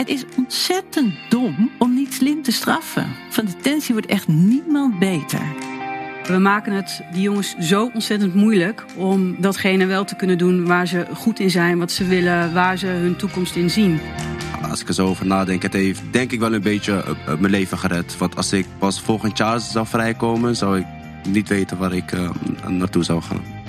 het is ontzettend dom om niet slim te straffen. Van detentie wordt echt niemand beter. We maken het die jongens zo ontzettend moeilijk om datgene wel te kunnen doen waar ze goed in zijn, wat ze willen, waar ze hun toekomst in zien. Als ik er zo over nadenk, het heeft denk ik wel een beetje eh, eh, mijn leven gered. Want als ik pas volgend jaar zou vrijkomen, zou ik niet weten waar ik uh, naartoe zou gaan.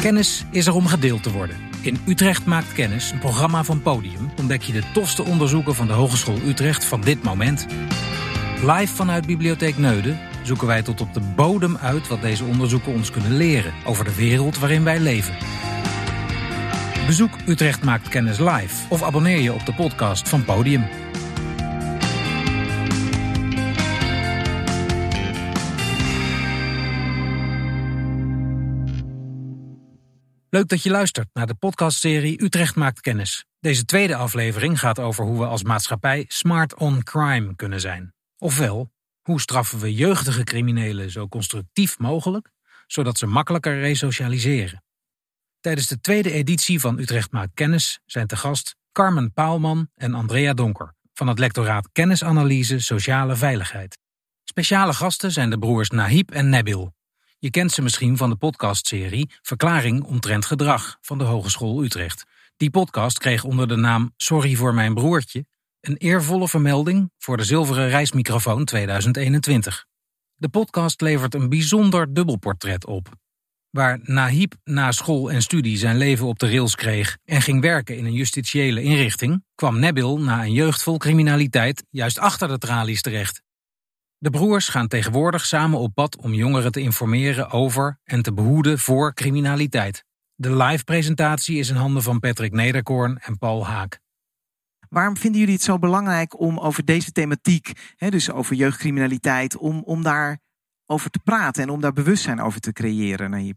Kennis is er om gedeeld te worden. In Utrecht maakt kennis, een programma van Podium, ontdek je de tofste onderzoeken van de Hogeschool Utrecht van dit moment. Live vanuit Bibliotheek Neuden zoeken wij tot op de bodem uit wat deze onderzoeken ons kunnen leren over de wereld waarin wij leven. Bezoek Utrecht maakt kennis live of abonneer je op de podcast van Podium. Leuk dat je luistert naar de podcastserie Utrecht maakt kennis. Deze tweede aflevering gaat over hoe we als maatschappij smart on crime kunnen zijn. Ofwel, hoe straffen we jeugdige criminelen zo constructief mogelijk, zodat ze makkelijker resocialiseren. Tijdens de tweede editie van Utrecht maakt kennis zijn te gast Carmen Paalman en Andrea Donker van het lectoraat Kennisanalyse Sociale Veiligheid. Speciale gasten zijn de broers Nahib en Nabil, je kent ze misschien van de podcastserie Verklaring omtrent gedrag van de Hogeschool Utrecht. Die podcast kreeg onder de naam Sorry voor mijn broertje een eervolle vermelding voor de Zilveren Reismicrofoon 2021. De podcast levert een bijzonder dubbelportret op. Waar Nahib na school en studie zijn leven op de rails kreeg en ging werken in een justitiële inrichting, kwam Nabil na een jeugd vol criminaliteit juist achter de tralies terecht. De broers gaan tegenwoordig samen op pad om jongeren te informeren over en te behoeden voor criminaliteit. De live presentatie is in handen van Patrick Nederkoorn en Paul Haak. Waarom vinden jullie het zo belangrijk om over deze thematiek, hè, dus over jeugdcriminaliteit, om, om daar over te praten en om daar bewustzijn over te creëren?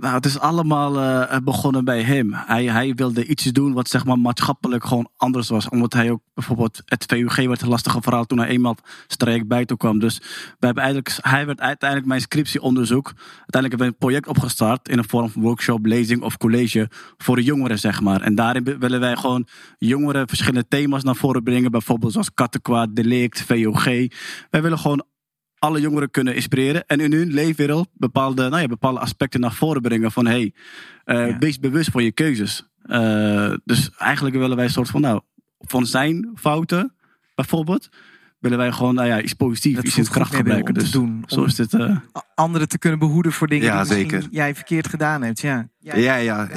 Nou, het is allemaal uh, begonnen bij hem. Hij, hij wilde iets doen wat zeg maar maatschappelijk gewoon anders was. Omdat hij ook bijvoorbeeld het VUG werd een lastige verhaal toen hij eenmaal streek bij toe kwam. Dus we hebben eigenlijk, hij werd uiteindelijk mijn scriptieonderzoek. Uiteindelijk hebben we een project opgestart in een vorm van workshop, lezing of college voor de jongeren zeg maar. En daarin willen wij gewoon jongeren verschillende thema's naar voren brengen. Bijvoorbeeld zoals kattenkwaad, delict, VOG. Wij willen gewoon alle jongeren kunnen inspireren. En in hun leefwereld bepaalde, nou ja, bepaalde aspecten naar voren brengen. Van hey, uh, wees bewust van je keuzes. Uh, dus eigenlijk willen wij een soort van, nou, van zijn fouten bijvoorbeeld willen wij gewoon nou ja, iets positiefs, iets in kracht gebruiken. Dus doen, zo is het. Uh... Anderen te kunnen behoeden voor dingen ja, die zeker. jij verkeerd gedaan hebt. Ja, ja, ja, ja,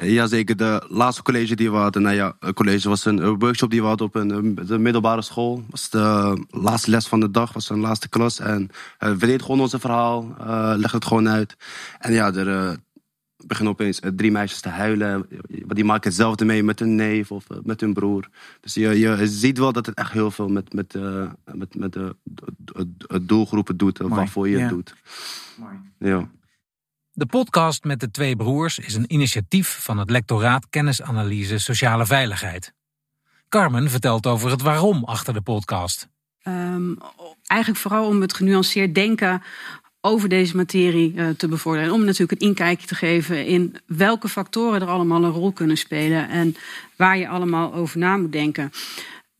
ja, zeker. De laatste college die we hadden, nou ja, college was een workshop die we hadden op een de middelbare school. was de laatste les van de dag, was een laatste klas. En uh, we deden gewoon onze verhaal, uh, legden het gewoon uit. En ja, er, beginnen opeens eh, drie meisjes te huilen. Die maken hetzelfde mee met hun neef of eh, met hun broer. Dus je, je ziet wel dat het echt heel veel met, met, uh, met, met de, de, doelgroepen doet. Waarvoor je het doet. Mooi. Ja. De podcast met de twee broers is een initiatief van het lectoraat Kennisanalyse Sociale Veiligheid. Carmen vertelt over het waarom achter de podcast. Um, eigenlijk vooral om het genuanceerd denken over deze materie uh, te bevorderen. En om natuurlijk een inkijkje te geven in welke factoren er allemaal een rol kunnen spelen en waar je allemaal over na moet denken.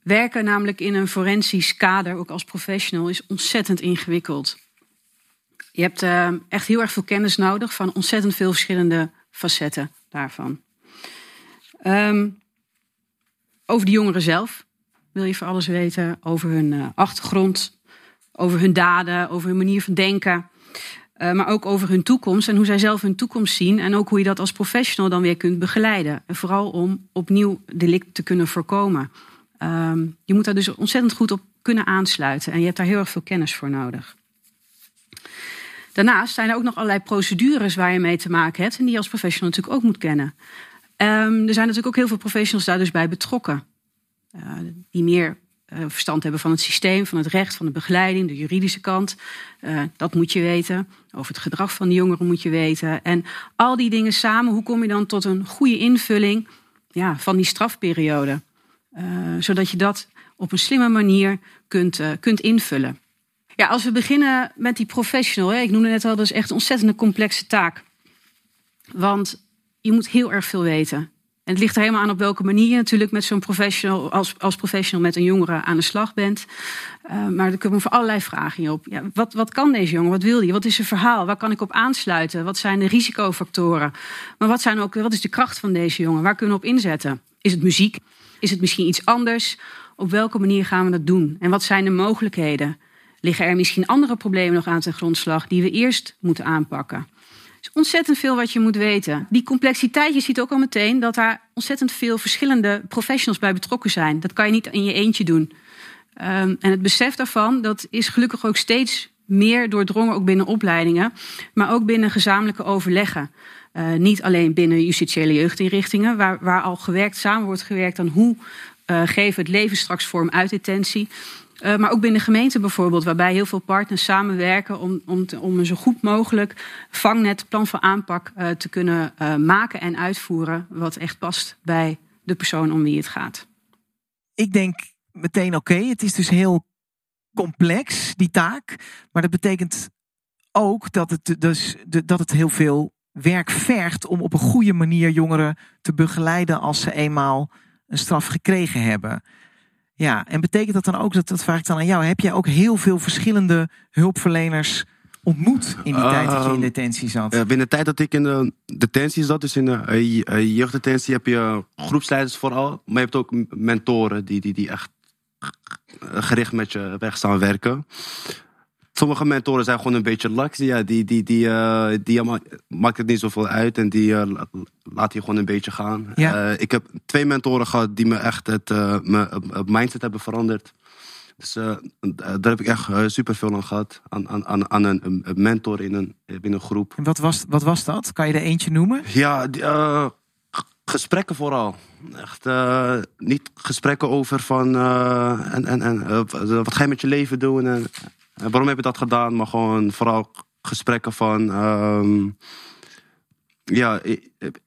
Werken namelijk in een forensisch kader, ook als professional, is ontzettend ingewikkeld. Je hebt uh, echt heel erg veel kennis nodig van ontzettend veel verschillende facetten daarvan. Um, over de jongeren zelf wil je voor alles weten, over hun uh, achtergrond, over hun daden, over hun manier van denken. Uh, maar ook over hun toekomst en hoe zij zelf hun toekomst zien. En ook hoe je dat als professional dan weer kunt begeleiden. En vooral om opnieuw delict te kunnen voorkomen. Um, je moet daar dus ontzettend goed op kunnen aansluiten. En je hebt daar heel erg veel kennis voor nodig. Daarnaast zijn er ook nog allerlei procedures waar je mee te maken hebt. En die je als professional natuurlijk ook moet kennen. Um, er zijn natuurlijk ook heel veel professionals daar dus bij betrokken. Uh, die meer uh, verstand hebben van het systeem, van het recht, van de begeleiding, de juridische kant. Uh, dat moet je weten. Over het gedrag van de jongeren moet je weten. En al die dingen samen, hoe kom je dan tot een goede invulling ja, van die strafperiode? Uh, zodat je dat op een slimme manier kunt, kunt invullen. Ja, als we beginnen met die professional, hè, ik noemde net al, dat is echt een ontzettend complexe taak. Want je moet heel erg veel weten. En het ligt er helemaal aan op welke manier je natuurlijk met zo'n professional, als, als professional met een jongere aan de slag bent. Uh, maar er komen voor allerlei vragen op. Ja, wat, wat kan deze jongen? Wat wil hij? Wat is zijn verhaal? Waar kan ik op aansluiten? Wat zijn de risicofactoren? Maar wat, zijn ook, wat is de kracht van deze jongen? Waar kunnen we op inzetten? Is het muziek? Is het misschien iets anders? Op welke manier gaan we dat doen? En wat zijn de mogelijkheden? Liggen er misschien andere problemen nog aan ten grondslag die we eerst moeten aanpakken? Is ontzettend veel wat je moet weten. Die complexiteit, je ziet ook al meteen dat daar ontzettend veel verschillende professionals bij betrokken zijn. Dat kan je niet in je eentje doen. Um, en het besef daarvan, dat is gelukkig ook steeds meer doordrongen, ook binnen opleidingen, maar ook binnen gezamenlijke overleggen. Uh, niet alleen binnen justitiële jeugdinrichtingen, waar, waar al gewerkt, samen wordt gewerkt aan hoe uh, geven het leven straks vorm uit detentie. Uh, maar ook binnen gemeenten bijvoorbeeld, waarbij heel veel partners samenwerken om, om, om een zo goed mogelijk vangnet, plan van aanpak uh, te kunnen uh, maken en uitvoeren, wat echt past bij de persoon om wie het gaat. Ik denk meteen oké, het is dus heel complex, die taak. Maar dat betekent ook dat het, dus, dat het heel veel werk vergt om op een goede manier jongeren te begeleiden als ze eenmaal een straf gekregen hebben. Ja, en betekent dat dan ook, dat, dat vraag ik dan aan jou, heb jij ook heel veel verschillende hulpverleners ontmoet in die uh, tijd dat je in detentie zat? Uh, binnen de tijd dat ik in de detentie zat, dus in de uh, jeugddetentie, heb je groepsleiders vooral, maar je hebt ook mentoren die, die, die echt gericht met je weg staan werken. Sommige mentoren zijn gewoon een beetje laks. Ja, die, die, die, uh, die maakt het niet zoveel uit en die uh, laat je gewoon een beetje gaan. Ja. Uh, ik heb twee mentoren gehad die me echt het, mijn mindset hebben veranderd. Dus daar heb ik echt super veel aan gehad. Aan, aan, aan een, een mentor in een, in een groep. En wat was, wat was dat? Kan je er eentje noemen? Ja, die, gesprekken vooral. Echt niet gesprekken over van en, en, en wat ga je met je leven doen en waarom heb je dat gedaan? Maar gewoon vooral gesprekken van. Um, ja,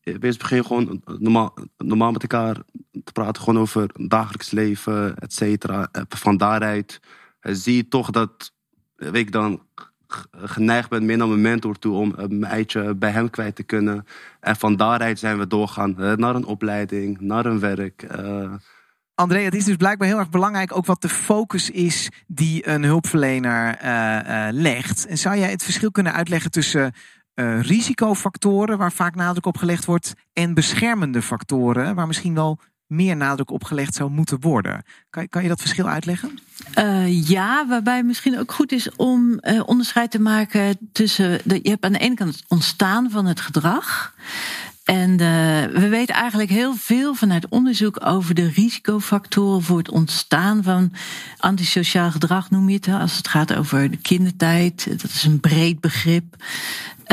wees begin gewoon normaal, normaal met elkaar te praten. Gewoon over dagelijks leven, et cetera. Van daaruit zie je toch dat ik dan geneigd ben meer naar mijn mentor toe om mijn eitje bij hem kwijt te kunnen. En van daaruit zijn we doorgaan naar een opleiding, naar een werk. Uh, André, het is dus blijkbaar heel erg belangrijk ook wat de focus is die een hulpverlener uh, uh, legt. En zou jij het verschil kunnen uitleggen tussen uh, risicofactoren, waar vaak nadruk op gelegd wordt, en beschermende factoren, waar misschien wel meer nadruk op gelegd zou moeten worden? Kan, kan je dat verschil uitleggen? ja, waarbij misschien ook goed is om onderscheid te maken tussen. De, je hebt aan de ene kant het ontstaan van het gedrag. En uh, we weten eigenlijk heel veel vanuit onderzoek over de risicofactoren voor het ontstaan van antisociaal gedrag, noem je het. Als het gaat over de kindertijd, dat is een breed begrip.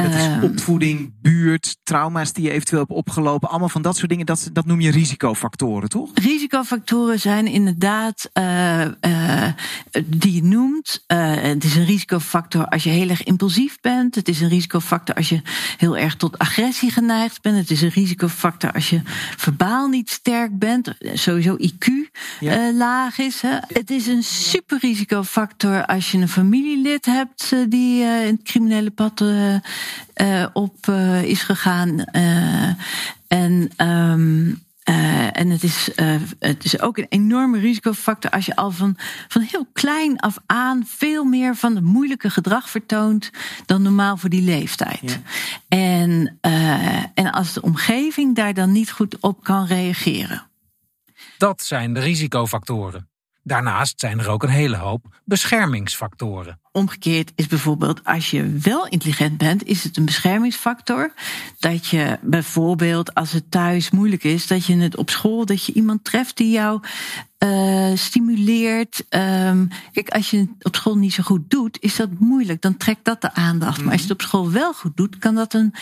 Dat is ehm, opvoeding, buurt, trauma's die je eventueel hebt opgelopen. Allemaal van dat soort dingen, dat, dat noem je risicofactoren, toch? Risicofactoren zijn inderdaad uh, uh, die je noemt. Uh, het is een risicofactor als je heel erg impulsief bent. Het is een risicofactor als je heel erg tot agressie geneigd bent. Het is een risicofactor als je verbaal niet sterk bent. Sowieso IQ ja. laag is. Hè. Het is een super risicofactor als je een familielid hebt die in het criminele pad uh, op uh, is gegaan. Uh, en. Um, uh, en het is, uh, het is ook een enorme risicofactor als je al van, van heel klein af aan veel meer van het moeilijke gedrag vertoont dan normaal voor die leeftijd. Ja. En, uh, en als de omgeving daar dan niet goed op kan reageren. Dat zijn de risicofactoren. Daarnaast zijn er ook een hele hoop beschermingsfactoren. Omgekeerd is bijvoorbeeld als je wel intelligent bent, is het een beschermingsfactor. Dat je bijvoorbeeld als het thuis moeilijk is, dat je het op school, dat je iemand treft die jou uh, stimuleert. Um, kijk, als je het op school niet zo goed doet, is dat moeilijk. Dan trekt dat de aandacht. Maar als je het op school wel goed doet, kan dat een,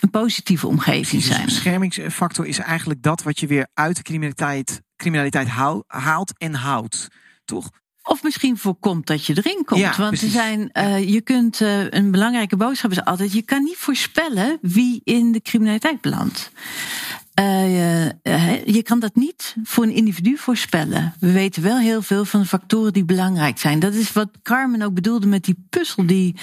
een positieve omgeving zijn. Dus beschermingsfactor is eigenlijk dat wat je weer uit de criminaliteit, criminaliteit haalt en houdt. Toch? Of misschien voorkomt dat je erin komt. Ja, Want er zijn, uh, je kunt, uh, een belangrijke boodschap is altijd: je kan niet voorspellen wie in de criminaliteit belandt. Uh, je kan dat niet voor een individu voorspellen. We weten wel heel veel van de factoren die belangrijk zijn. Dat is wat Carmen ook bedoelde met die puzzel die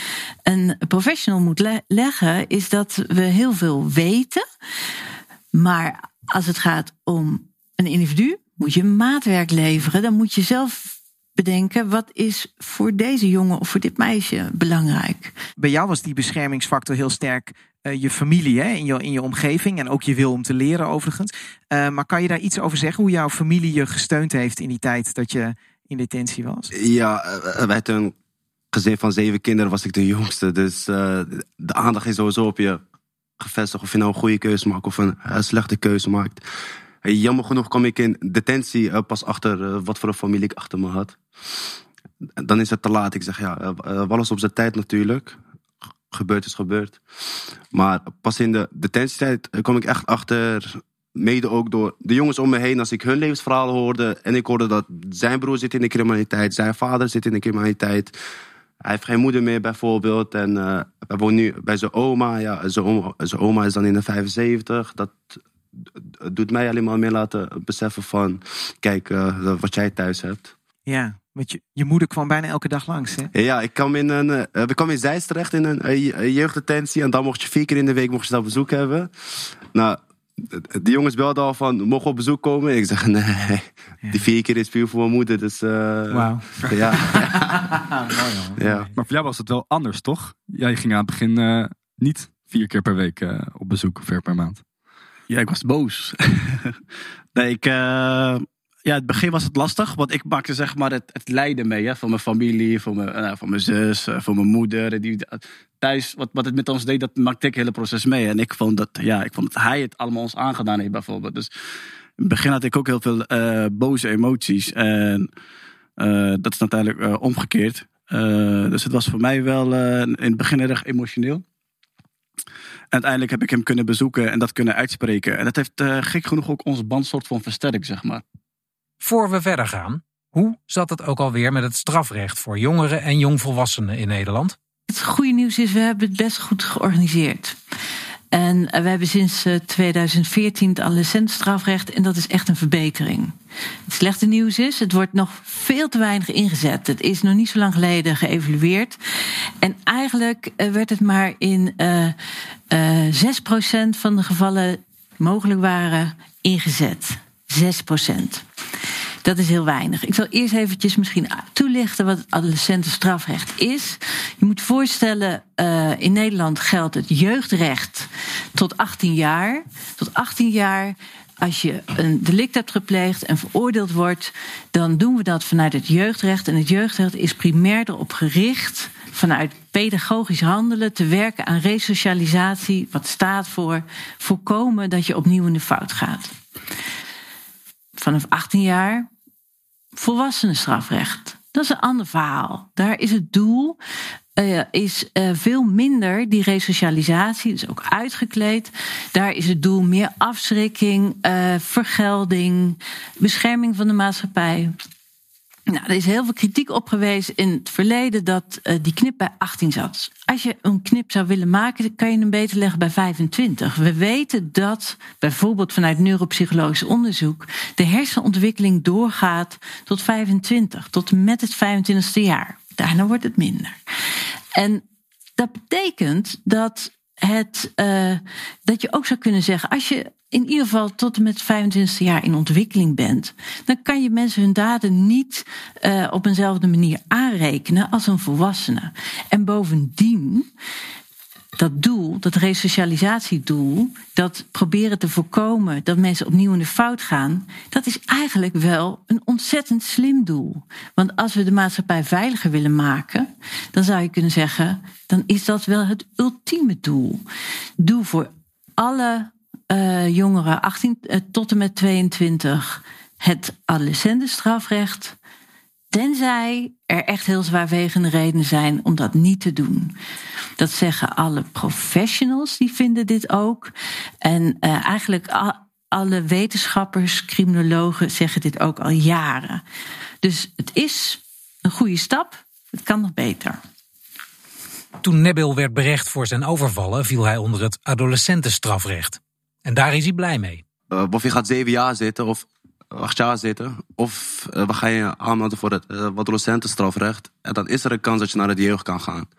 een professional moet le leggen, is dat we heel veel weten. Maar als het gaat om een individu, moet je maatwerk leveren. Dan moet je zelf bedenken wat is voor deze jongen of voor dit meisje belangrijk. Bij jou was die beschermingsfactor heel sterk uh, je familie hè, in, je, in je omgeving en ook je wil om te leren overigens. Uh, maar kan je daar iets over zeggen hoe jouw familie je gesteund heeft in die tijd dat je in detentie was? Ja, uh, wij een gezin van zeven kinderen was ik de jongste. Dus de aandacht is sowieso op je gevestigd of je nou een goede keuze maakt of een slechte keuze maakt. Jammer genoeg kwam ik in detentie pas achter wat voor een familie ik achter me had dan is het te laat. Ik zeg ja, alles op zijn tijd natuurlijk. Gebeurd is gebeurd. Maar pas in de detentietijd kom ik echt achter, mede ook door de jongens om me heen, als ik hun levensverhalen hoorde en ik hoorde dat zijn broer zit in de criminaliteit, zijn vader zit in de criminaliteit. Hij heeft geen moeder meer bijvoorbeeld. En uh, hij woont nu bij zijn oma. Ja, zijn oma, zijn oma is dan in de 75. Dat doet mij alleen maar meer laten beseffen van... Kijk, uh, wat jij thuis hebt. Ja, want je, je moeder kwam bijna elke dag langs, hè? Ja, ik kwam in een, uh, we kwamen in Zeist terecht in een, uh, jeugddetentie. En dan mocht je vier keer in de week mocht je daar bezoek hebben. Nou, die jongens belden al van, mogen we op bezoek komen? Ik zeg, nee, die vier keer is puur voor mijn moeder. Dus, uh, Wauw. Ja. ja. Maar voor jou was het wel anders, toch? Jij ging aan het begin niet vier keer per week op bezoek, ver per maand. Ja, ik was boos. nee, ik ja, het begin was het lastig, want ik maakte zeg maar het, het lijden mee. Hè, van mijn familie, van mijn, uh, van mijn zus, uh, van mijn moeder. Die, thuis, wat, wat het met ons deed, dat maakte ik het hele proces mee. En ik vond dat, ja, ik vond dat hij het allemaal ons aangedaan heeft bijvoorbeeld. Dus in het begin had ik ook heel veel boze emoties. En dat is natuurlijk omgekeerd. dus het was voor mij wel in het begin erg emotioneel. En uiteindelijk heb ik hem kunnen bezoeken en dat kunnen uitspreken. En dat heeft gek genoeg ook onze band soort van versterkt, zeg maar. Voor we verder gaan, hoe zat het ook alweer met het strafrecht voor jongeren en jongvolwassenen in Nederland? Het goede nieuws is, we hebben het best goed georganiseerd. En we hebben sinds 2014 het adolescentenstrafrecht en dat is echt een verbetering. Het slechte nieuws is, het wordt nog veel te weinig ingezet. Het is nog niet zo lang geleden geëvalueerd. En eigenlijk eh, werd het maar in uh, uh, 6% van de gevallen mogelijk waren ingezet. 6%. Dat is heel weinig. Ik zal eerst eventjes misschien toelichten wat het adolescentenstrafrecht is. Je moet voorstellen, uh, in Nederland geldt het jeugdrecht tot 18 jaar. Tot 18 jaar als je een delict hebt gepleegd en veroordeeld wordt, dan doen we dat vanuit het jeugdrecht. En het jeugdrecht is primair erop gericht vanuit pedagogisch handelen te werken aan resocialisatie, wat staat voor voorkomen dat je opnieuw in de fout gaat. Vanaf 18 jaar volwassenenstrafrecht. Dat is een ander verhaal. Daar is het doel uh, is uh, veel minder die resocialisatie, dus ook uitgekleed. Daar is het doel meer afschrikking, uh, vergelding, bescherming van de maatschappij. Nou, er is heel veel kritiek op geweest in het verleden dat die knip bij 18 zat. Als je een knip zou willen maken, kan je hem beter leggen bij 25. We weten dat bijvoorbeeld vanuit neuropsychologisch onderzoek de hersenontwikkeling doorgaat tot 25, tot met het 25ste jaar. Daarna wordt het minder. En dat betekent dat het, uh, dat je ook zou kunnen zeggen, als je in ieder geval tot en met 25 jaar in ontwikkeling bent, dan kan je mensen hun daden niet uh, op eenzelfde manier aanrekenen als een volwassene. En bovendien, dat doel, dat resocialisatiedoel, dat proberen te voorkomen dat mensen opnieuw in de fout gaan, dat is eigenlijk wel een ontzettend slim doel. Want als we de maatschappij veiliger willen maken, dan zou je kunnen zeggen, dan is dat wel het ultieme doel. Doel voor alle uh, jongeren 18 uh, tot en met 22 het adolescentenstrafrecht. Tenzij er echt heel zwaarwegende redenen zijn om dat niet te doen. Dat zeggen alle professionals, die vinden dit ook. En uh, eigenlijk al, alle wetenschappers, criminologen zeggen dit ook al jaren. Dus het is een goede stap. Het kan nog beter. Toen Nebil werd berecht voor zijn overvallen, viel hij onder het adolescentenstrafrecht. En daar is hij blij mee. of je gaat zeven jaar zitten of acht jaar zitten. Of we gaan je aanmelden voor het wat docentenstrafrecht. En dan is er een kans dat je naar de jeugd kan gaan.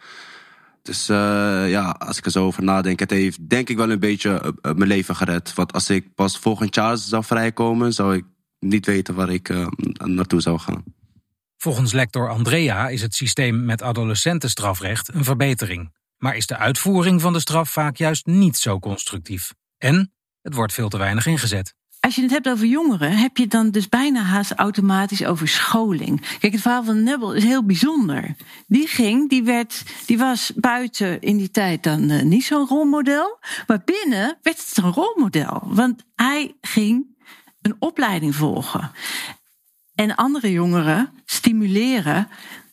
Dus ja, als ik er zo over nadenk, het heeft denk ik wel een beetje mijn leven gered. Want als ik pas volgend jaar zou vrijkomen, zou ik niet weten waar ik naartoe zou gaan. Volgens lector Andrea is het systeem met adolescentenstrafrecht een verbetering. Maar is de uitvoering van de straf vaak juist niet zo constructief. En het wordt veel te weinig ingezet. Als je het hebt over jongeren, heb je dan dus bijna haast automatisch over scholing. Kijk, het verhaal van Nebel is heel bijzonder. Die ging, die, werd, die was buiten in die tijd dan uh, niet zo'n rolmodel. Maar binnen werd het een rolmodel. Want hij ging een opleiding volgen. En andere jongeren stimuleren.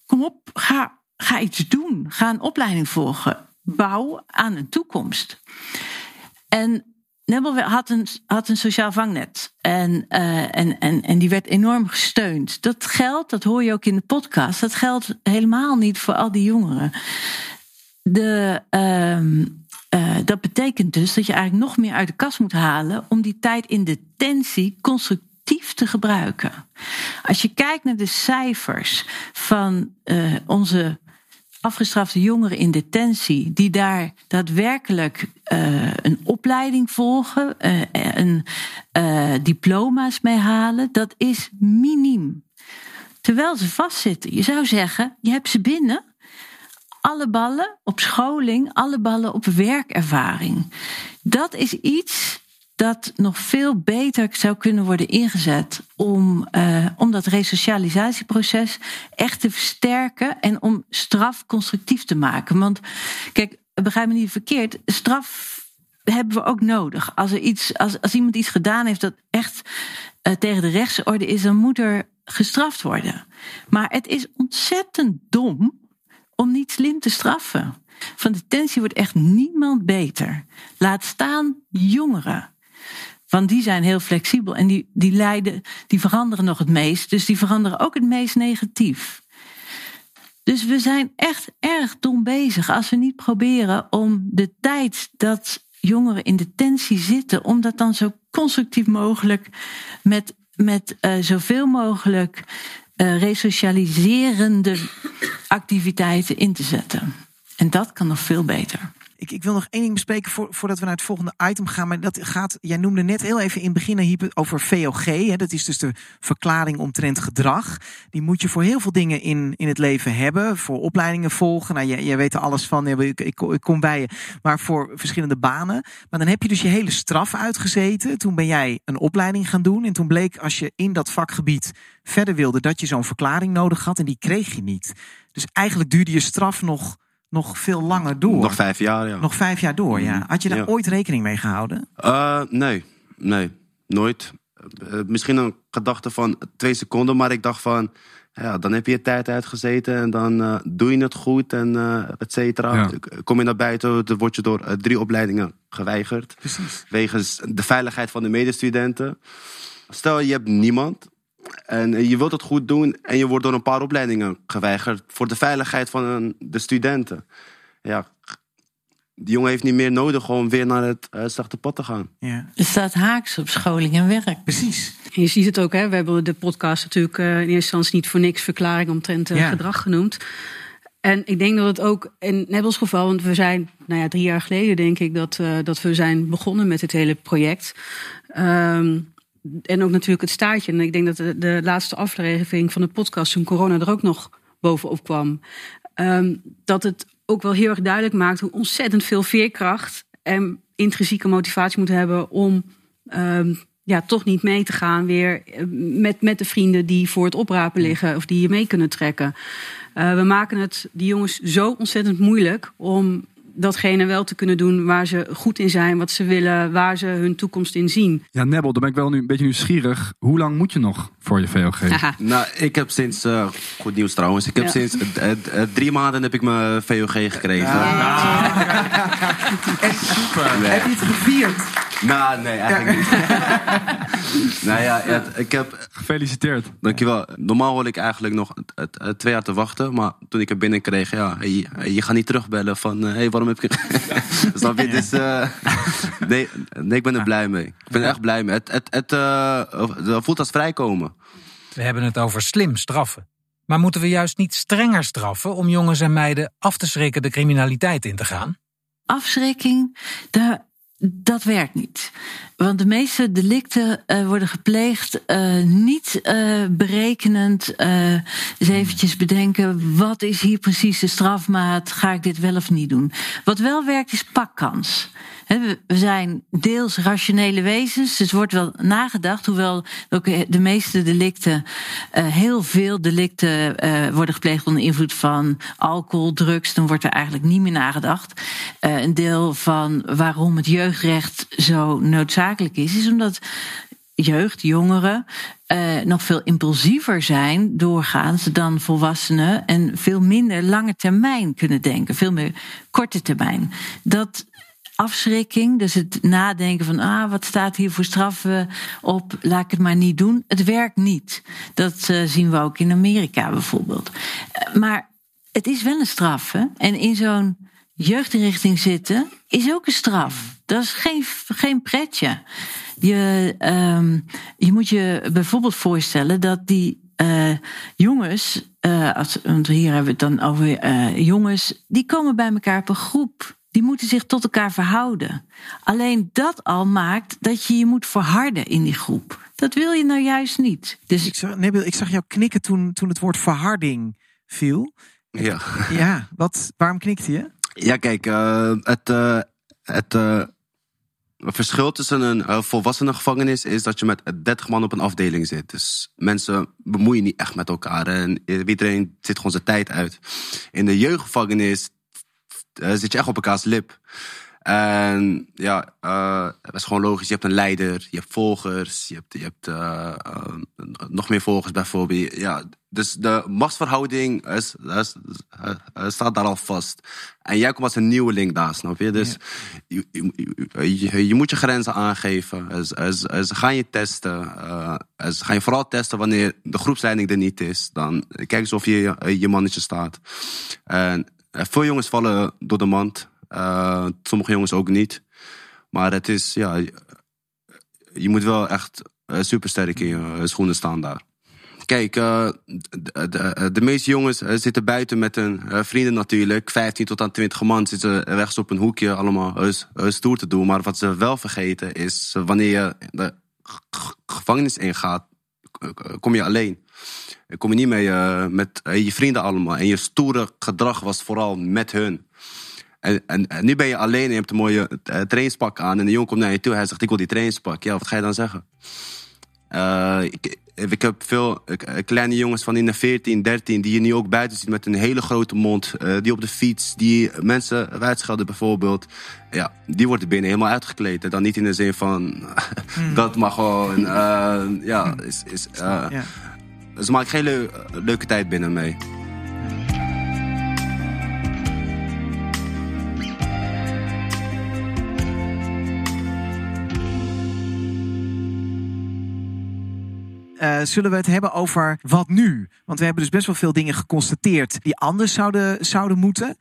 Kom op, ga, ga iets doen. Ga een opleiding volgen. Bouw aan een toekomst. En Nebel had een, had een sociaal vangnet. En, uh, en, en, en die werd enorm gesteund. Dat geldt, dat hoor je ook in de podcast, dat geldt helemaal niet voor al die jongeren. De, uh, uh, dat betekent dus dat je eigenlijk nog meer uit de kast moet halen om die tijd in detentie constructief te gebruiken. Als je kijkt naar de cijfers van uh, onze afgestrafte jongeren in detentie, die daar daadwerkelijk uh, een opleiding volgen, uh, een, diploma's mee halen, dat is miniem. Terwijl ze vastzitten. Je zou zeggen, je hebt ze binnen. Alle ballen op scholing, alle ballen op werkervaring. Dat is iets dat nog veel beter zou kunnen worden ingezet om, uh, om dat resocialisatieproces echt te versterken en om straf constructief te maken. Want kijk, begrijp me niet verkeerd, straf hebben we ook nodig. Als, er iets, als, als iemand iets gedaan heeft dat echt uh, tegen de rechtsorde is, dan moet er gestraft worden. Maar het is ontzettend dom om niet slim te straffen. Van detentie wordt echt niemand beter. Laat staan jongeren. Want die zijn heel flexibel en die, die leiden, die veranderen nog het meest. Dus die veranderen ook het meest negatief. Dus we zijn echt erg dom bezig als we niet proberen om de tijd dat jongeren in detentie zitten, om dat dan zo constructief mogelijk met, met uh, zoveel mogelijk uh, resocialiserende activiteiten in te zetten. En dat kan nog veel beter. Ik, ik wil nog één ding bespreken voor, voordat we naar het volgende item gaan. Maar dat gaat, jij noemde net heel even in het begin over VOG. Hè, dat is dus de verklaring omtrent gedrag. Die moet je voor heel veel dingen in, in het leven hebben. Voor opleidingen volgen. Nou, jij, jij weet er alles van. Ik, ik, ik kom bij je. Maar voor verschillende banen. Maar dan heb je dus je hele straf uitgezeten. Toen ben jij een opleiding gaan doen. En toen bleek als je in dat vakgebied verder wilde dat je zo'n verklaring nodig had. En die kreeg je niet. Dus eigenlijk duurde je straf nog nog veel langer door. Nog vijf jaar, ja. Nog vijf jaar door, ja. Had je daar ooit rekening mee gehouden? Uh, nee, nee, nooit. Uh, misschien een gedachte van twee seconden, maar ik dacht van... Ja, dan heb je je tijd uitgezeten en dan uh, doe je het goed en et cetera. Ja. Kom je naar buiten, dan word je door drie opleidingen geweigerd. Precies. Wegens de veiligheid van de medestudenten. Stel, je hebt niemand en je wilt het goed doen en je wordt door een paar opleidingen geweigerd voor de veiligheid van de studenten. Ja, die jongen heeft niet meer nodig om weer naar het uh, zachte pad te gaan. Ja. Het staat haaks op scholing en werk. Precies. En je ziet het ook, hè? we hebben de podcast natuurlijk uh, in eerste instantie niet voor niks verklaring omtrent uh, ja. gedrag genoemd. En ik denk dat het ook in Nebbels geval, want we zijn, nou ja, drie jaar geleden denk ik dat, dat we zijn begonnen met dit hele project. Um, en ook natuurlijk het staartje. En ik denk dat de, de, laatste aflevering van de podcast, toen corona er ook nog bovenop kwam, um, dat het ook wel heel erg duidelijk maakt hoe ontzettend veel veerkracht en intrinsieke motivatie moet hebben om um, ja, toch niet mee te gaan weer eh, met, met de vrienden die voor het oprapen liggen of die je mee kunnen trekken. Uh, we maken het die jongens zo ontzettend moeilijk om datgene wel te kunnen doen waar ze goed in zijn, wat ze willen, waar ze hun toekomst in zien. Ja, Nebbel, dan ben ik wel nu een beetje nieuwsgierig. Hoe lang moet je nog voor je VOG? Nou, ik heb sinds, uh, goed nieuws trouwens, ik heb ja. sinds uh, uh, drie maanden heb ik mijn VOG gekregen. Ja. Echt super. Nee. Heb je het gevierd? Nou, nee, eigenlijk niet. nou ja, ik heb... Gefeliciteerd. Dankjewel. Normaal hoor ik eigenlijk nog twee jaar te wachten. Maar toen ik er binnen kreeg, ja, je, je gaat niet terugbellen van... Hé, hey, waarom heb je... Snap je? Dus uh, nee, nee, ik ben er blij mee. Ik ben er echt blij mee. Het, het, het uh, voelt als vrijkomen. We hebben het over slim straffen. Maar moeten we juist niet strenger straffen om jongens en meiden af te schrikken de criminaliteit in te gaan? Afschrikking, daar dat werkt niet. Want de meeste delicten uh, worden gepleegd uh, niet uh, berekenend. eens eventjes bedenken, wat is hier precies de strafmaat? Ga ik dit wel of niet doen? Wat wel werkt is pakkans. We zijn deels rationele wezens, dus wordt wel nagedacht, hoewel ook de meeste delicten, heel veel delicten worden gepleegd onder invloed van alcohol, drugs, dan wordt er eigenlijk niet meer nagedacht. Een deel van waarom het jeugdrecht zo noodzakelijk is, is omdat jeugd, jongeren, nog veel impulsiever zijn doorgaans dan volwassenen en veel minder lange termijn kunnen denken, veel meer korte termijn. Dat afschrikking. Dus het nadenken van, ah, wat staat hier voor straffen op, laat ik het maar niet doen. Het werkt niet. Dat uh, zien we ook in Amerika bijvoorbeeld. Uh, maar het is wel een straf. Hè? En in zo'n jeugdinrichting zitten is ook een straf. Dat is geen, geen pretje. Je, um, je moet je bijvoorbeeld voorstellen dat die uh, jongens, als, want hier hebben we het dan over jongens, die komen bij elkaar op een groep die moeten zich tot elkaar verhouden. Alleen dat al maakt dat je je moet verharden in die groep. Dat wil je nou juist niet. Dus ik zag, nee, ik zag jou knikken toen, toen het woord verharding viel. Ja. Ja, wat, waarom knikte je? Ja, kijk, uh, het, uh, het uh, verschil tussen een volwassene gevangenis is dat je met 30 man op een afdeling zit. Dus mensen bemoeien niet echt met elkaar en iedereen zit gewoon zijn tijd uit. In de jeugdgevangenis uh, zit je echt op elkaars lip. En ja, uh, dat is gewoon logisch. Je hebt een leider, je hebt volgers, je hebt, je hebt uh, nog meer volgers bijvoorbeeld. Ja, dus de machtsverhouding is, is, staat daar al vast. En jij komt als een nieuweling daar, snap je? Dus ja. je, je, je, moet je grenzen aangeven. Ze gaan je testen. Ze gaan je vooral testen wanneer de groepsleiding er niet is. Dan kijk eens of je je mannetje staat. En eh, veel jongens vallen door de mand. Uh, sommige jongens ook niet. Maar het is, ja, je moet wel echt uh, super sterk in je schoenen staan daar. Kijk, de, de, de, meeste jongens zitten buiten met hun vrienden natuurlijk. 15 tot aan 20 man zitten rechts op een hoekje allemaal stoer te doen. Maar wat ze wel vergeten is, wanneer je de gevangenis ingaat, kom je alleen kom je niet mee uh, met uh, je vrienden allemaal. En je stoere gedrag was vooral met hun. En, en, en nu ben je alleen en je hebt een mooie uh, trainingspak aan. En de jongen komt naar je toe. Hij zegt, ik wil die trainingspak. Ja, wat ga je dan zeggen? ik, ik heb veel kleine jongens van in de 14, 13... die je nu ook buiten ziet met een hele grote mond. die op de fiets, die mensen uitschelden bijvoorbeeld. Ja, die worden binnen helemaal uitgekleed. En dan niet in de zin van... Hmm. dat mag gewoon... ja, is... is ja ze maakt geen le leuke tijd binnen mee. Uh, zullen we het hebben over wat nu? Want we hebben dus best wel veel dingen geconstateerd die anders zouden, zouden moeten.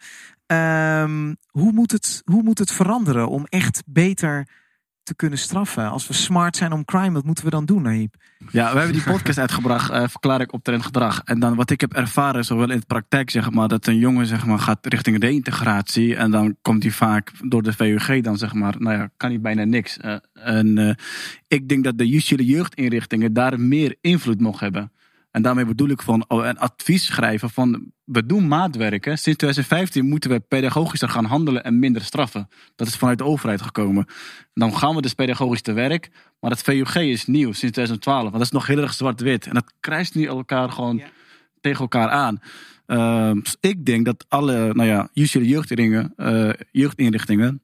Um, hoe, moet het, hoe moet het veranderen om echt beter te kunnen straffen? Als we smart zijn om crime, wat moeten we dan doen, Naïb? Ja, we hebben die podcast uitgebracht, uh, verklaar ik op trend gedrag. En dan wat ik heb ervaren, zowel in de praktijk, zeg maar, dat een jongen zeg maar, gaat richting reïntegratie. En dan komt hij vaak door de VUG dan, zeg maar, nou ja, kan hij bijna niks. Uh, en uh, ik denk dat de justitiële jeugdinrichtingen daar meer invloed mogen hebben. En daarmee bedoel ik van oh, een advies schrijven van we doen maatwerken. Sinds 2015 moeten we pedagogischer gaan handelen en minder straffen. Dat is vanuit de overheid gekomen. Dan gaan we dus pedagogisch te werk. Maar het VUG is nieuw sinds 2012. Want dat is nog heel erg zwart-wit. En dat krijgt nu elkaar gewoon tegen elkaar aan. Uh, ik denk dat alle nou ja, jeugdinrichtingen, uh, jeugdinrichtingen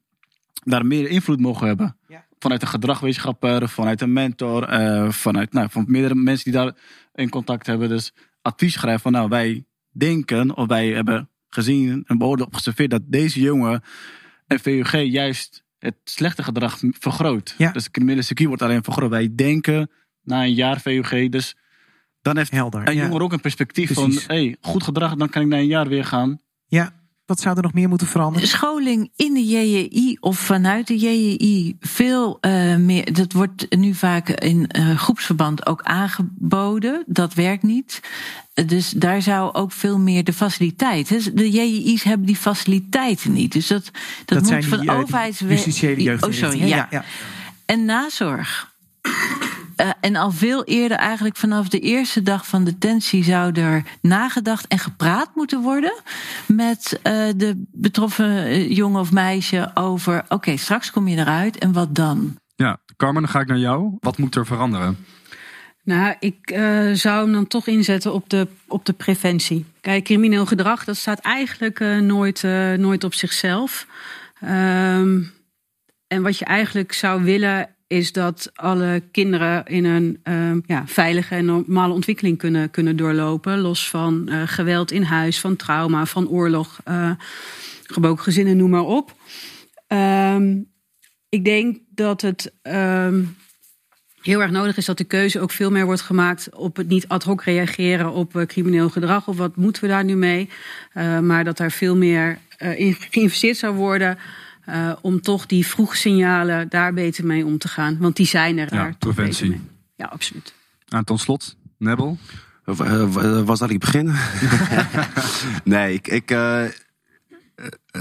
daar meer invloed mogen hebben. Ja. Vanuit een gedragwetenschapper, vanuit een mentor, uh, vanuit nou, van meerdere mensen die daar in contact hebben. Dus advies schrijven van nou wij denken of wij hebben gezien en behoorden op geobserveerd dat deze jongen en VUG juist het slechte gedrag vergroot. Ja. Dus het criminele circuit wordt alleen vergroot. Wij denken na een jaar VUG, dus dan heeft Helder. een ja. jonger ook een perspectief Precies. van, hey, goed gedrag, dan kan ik na een jaar weer gaan. ja, wat zou er nog meer moeten veranderen? Scholing in de JJI of vanuit de JJI veel eh, meer. Dat wordt nu vaak in eh, groepsverband ook aangeboden. Dat werkt niet. Dus daar zou ook veel meer de faciliteiten. De JJI's hebben die faciliteiten niet. Dus dat, dat, moet van eh, die overheids. justitiële Oh, sorry. Ja. ja, ja. En nazorg. Eh, en al veel eerder, eigenlijk vanaf de eerste dag van detentie, zou er nagedacht en gepraat moeten worden met eh, de betroffen eh, jongen of meisje over: oké, straks kom je eruit en wat dan? Ja, Carmen, dan ga ik naar jou. Wat moet er veranderen? Nou, ik eh, zou hem dan toch inzetten op de, op de preventie. Kijk, crimineel gedrag, dat staat eigenlijk eh, nooit, eh, nooit op zichzelf. Ehm, en wat je eigenlijk zou willen, is dat alle kinderen in een ehm, ja, veilige en normale ontwikkeling kunnen, kunnen doorlopen. Los van eh, geweld in huis, van trauma, van oorlog, gebroken gezinnen, noem maar op. Ehm, ik denk dat het ehm, heel erg nodig is dat de keuze ook veel meer wordt gemaakt op het niet ad hoc reageren op eh, crimineel gedrag of wat moeten we daar nu mee. Maar dat daar veel meer in geïnvesteerd zou worden. Eh, om toch die vroege signalen daar beter mee om te gaan. Want die zijn er Ja, daar. toch preventie. Ja, absoluut. En tot slot, Nebel. Uh, uh, waar zal ik beginnen? nee, ik, ik, uh,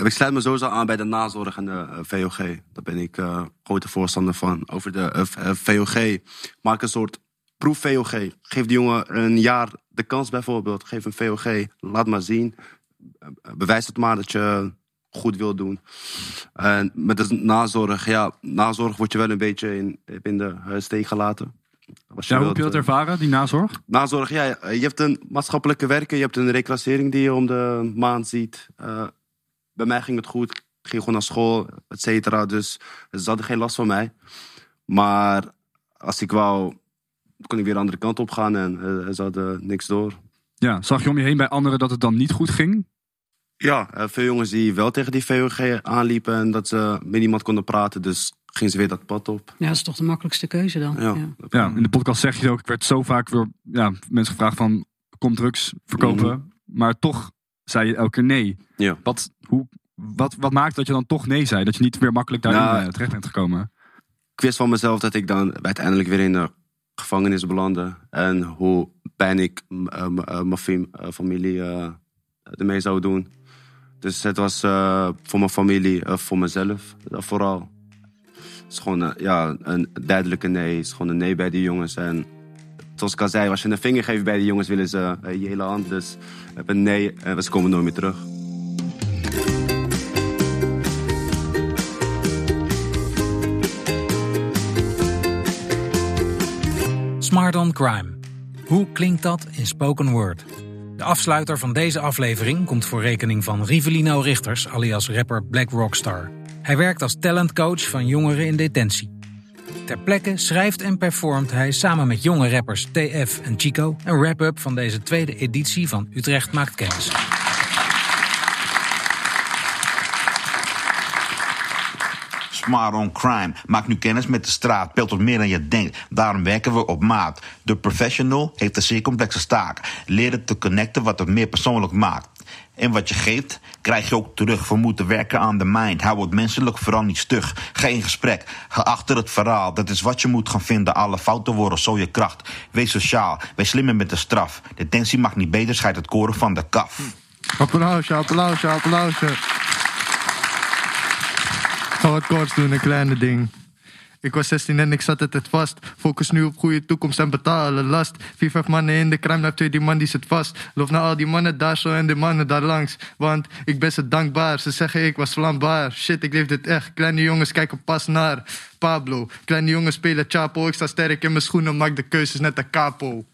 ik sluit me sowieso aan bij de nazorg en de VOG. Daar ben ik uh, grote voorstander van. Over de uh, VOG. Maak een soort proef-VOG. Geef die jongen een jaar de kans bijvoorbeeld. Geef een VOG. Laat maar zien. Bewijs het maar dat je goed wil doen. En met de nazorg, ja, nazorg word je wel een beetje in, in de steek gelaten. Ja, hoe heb je dat ervaren, die nazorg? Nazorg, ja. Je hebt een maatschappelijke werken, je hebt een reclassering die je om de maand ziet. Uh, bij mij ging het goed. Ik ging gewoon naar school, et cetera. Dus ze hadden geen last van mij. Maar als ik wou, kon ik weer de andere kant op gaan en uh, ze hadden niks door. Ja, zag je om je heen bij anderen dat het dan niet goed ging? Ja, uh, veel jongens die wel tegen die VOG aanliepen en dat ze met niemand konden praten. Dus gingen ze weer dat pad op. Ja, dat is toch de makkelijkste keuze dan. Ja, ja. ja in de podcast zeg je ook, ik werd zo vaak door ja, mensen gevraagd van, kom drugs verkopen. Mm -hmm. Maar toch zei je elke keer nee. Ja. Wat, hoe, wat, wat maakt dat je dan toch nee zei? Dat je niet weer makkelijk daarin nou, terecht bent gekomen? Ik wist van mezelf dat ik dan uiteindelijk weer in de gevangenis belandde. En hoe pijn ik uh, mijn familie uh, ermee zou doen. Dus het was uh, voor mijn familie, uh, voor mezelf vooral. Het is gewoon ja, een duidelijke nee. Het is gewoon een nee bij die jongens. En zoals ik al zei, als je een vinger geeft bij die jongens, willen ze je hele hand. Dus heb een nee en ze komen nooit meer terug. Smart on Crime. Hoe klinkt dat in spoken word? De afsluiter van deze aflevering komt voor rekening van Rivelino Richters, alias rapper Black Rockstar. Hij werkt als talentcoach van jongeren in detentie. Ter plekke schrijft en performt hij samen met jonge rappers TF en Chico een wrap-up van deze tweede editie van Utrecht Maakt Kennis. Smart on crime. Maak nu kennis met de straat. Peelt tot meer dan je denkt. Daarom werken we op maat. De professional heeft een zeer complexe taak. Leren te connecten wat het meer persoonlijk maakt. En wat je geeft, krijg je ook terug. We moeten werken aan de mind. Hou het menselijk vooral niet stug. Ga in gesprek. Ga achter het verhaal. Dat is wat je moet gaan vinden. Alle fouten worden zo je kracht. Wees sociaal. Wees slimmer met de straf. Detentie mag niet beter. Scheid het koren van de kaf. Applausje, applausje, applausje. Ga wat kort doen, een kleine ding. Ik was 16 en ik zat het vast. Focus nu op goede toekomst en betalen last. Vier, vijf mannen in de crime lab, twee die man die zit vast. Loof naar al die mannen daar zo en de mannen daar langs. Want ik ben ze dankbaar. Ze zeggen ik was vlambaar. Shit, ik leef dit echt. Kleine jongens kijken pas naar Pablo. Kleine jongens spelen Chapo. Ik sta sterk in mijn schoenen, maak de keuzes net de capo.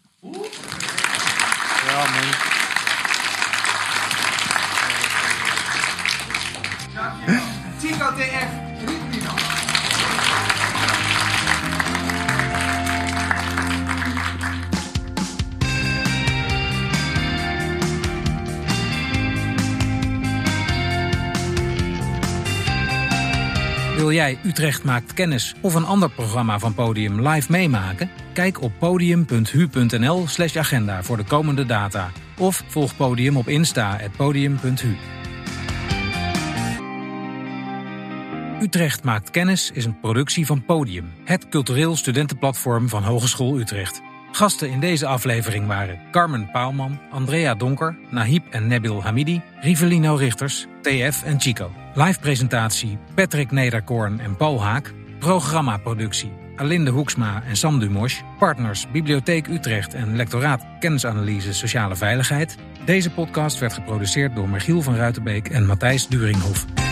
Wil jij Utrecht maakt kennis of een ander programma van Podium live meemaken? Kijk op podium.hu.nl/slash agenda voor de komende data. Of volg Podium op Insta podium.hu. Utrecht maakt kennis is een productie van Podium, het cultureel studentenplatform van Hogeschool Utrecht. Gasten in deze aflevering waren Carmen Paalman, Andrea Donker, Nahib en Nebil Hamidi, Rivelino Richters, TF en Chico. Live presentatie Patrick Nederkoorn en Paul Haak. Programmaproductie Alinde Hoeksma en Sam Dumosch. Partners Bibliotheek Utrecht en Lectoraat Kennisanalyse Sociale Veiligheid. Deze podcast werd geproduceerd door Michiel van Ruitenbeek en Matthijs Duringhof.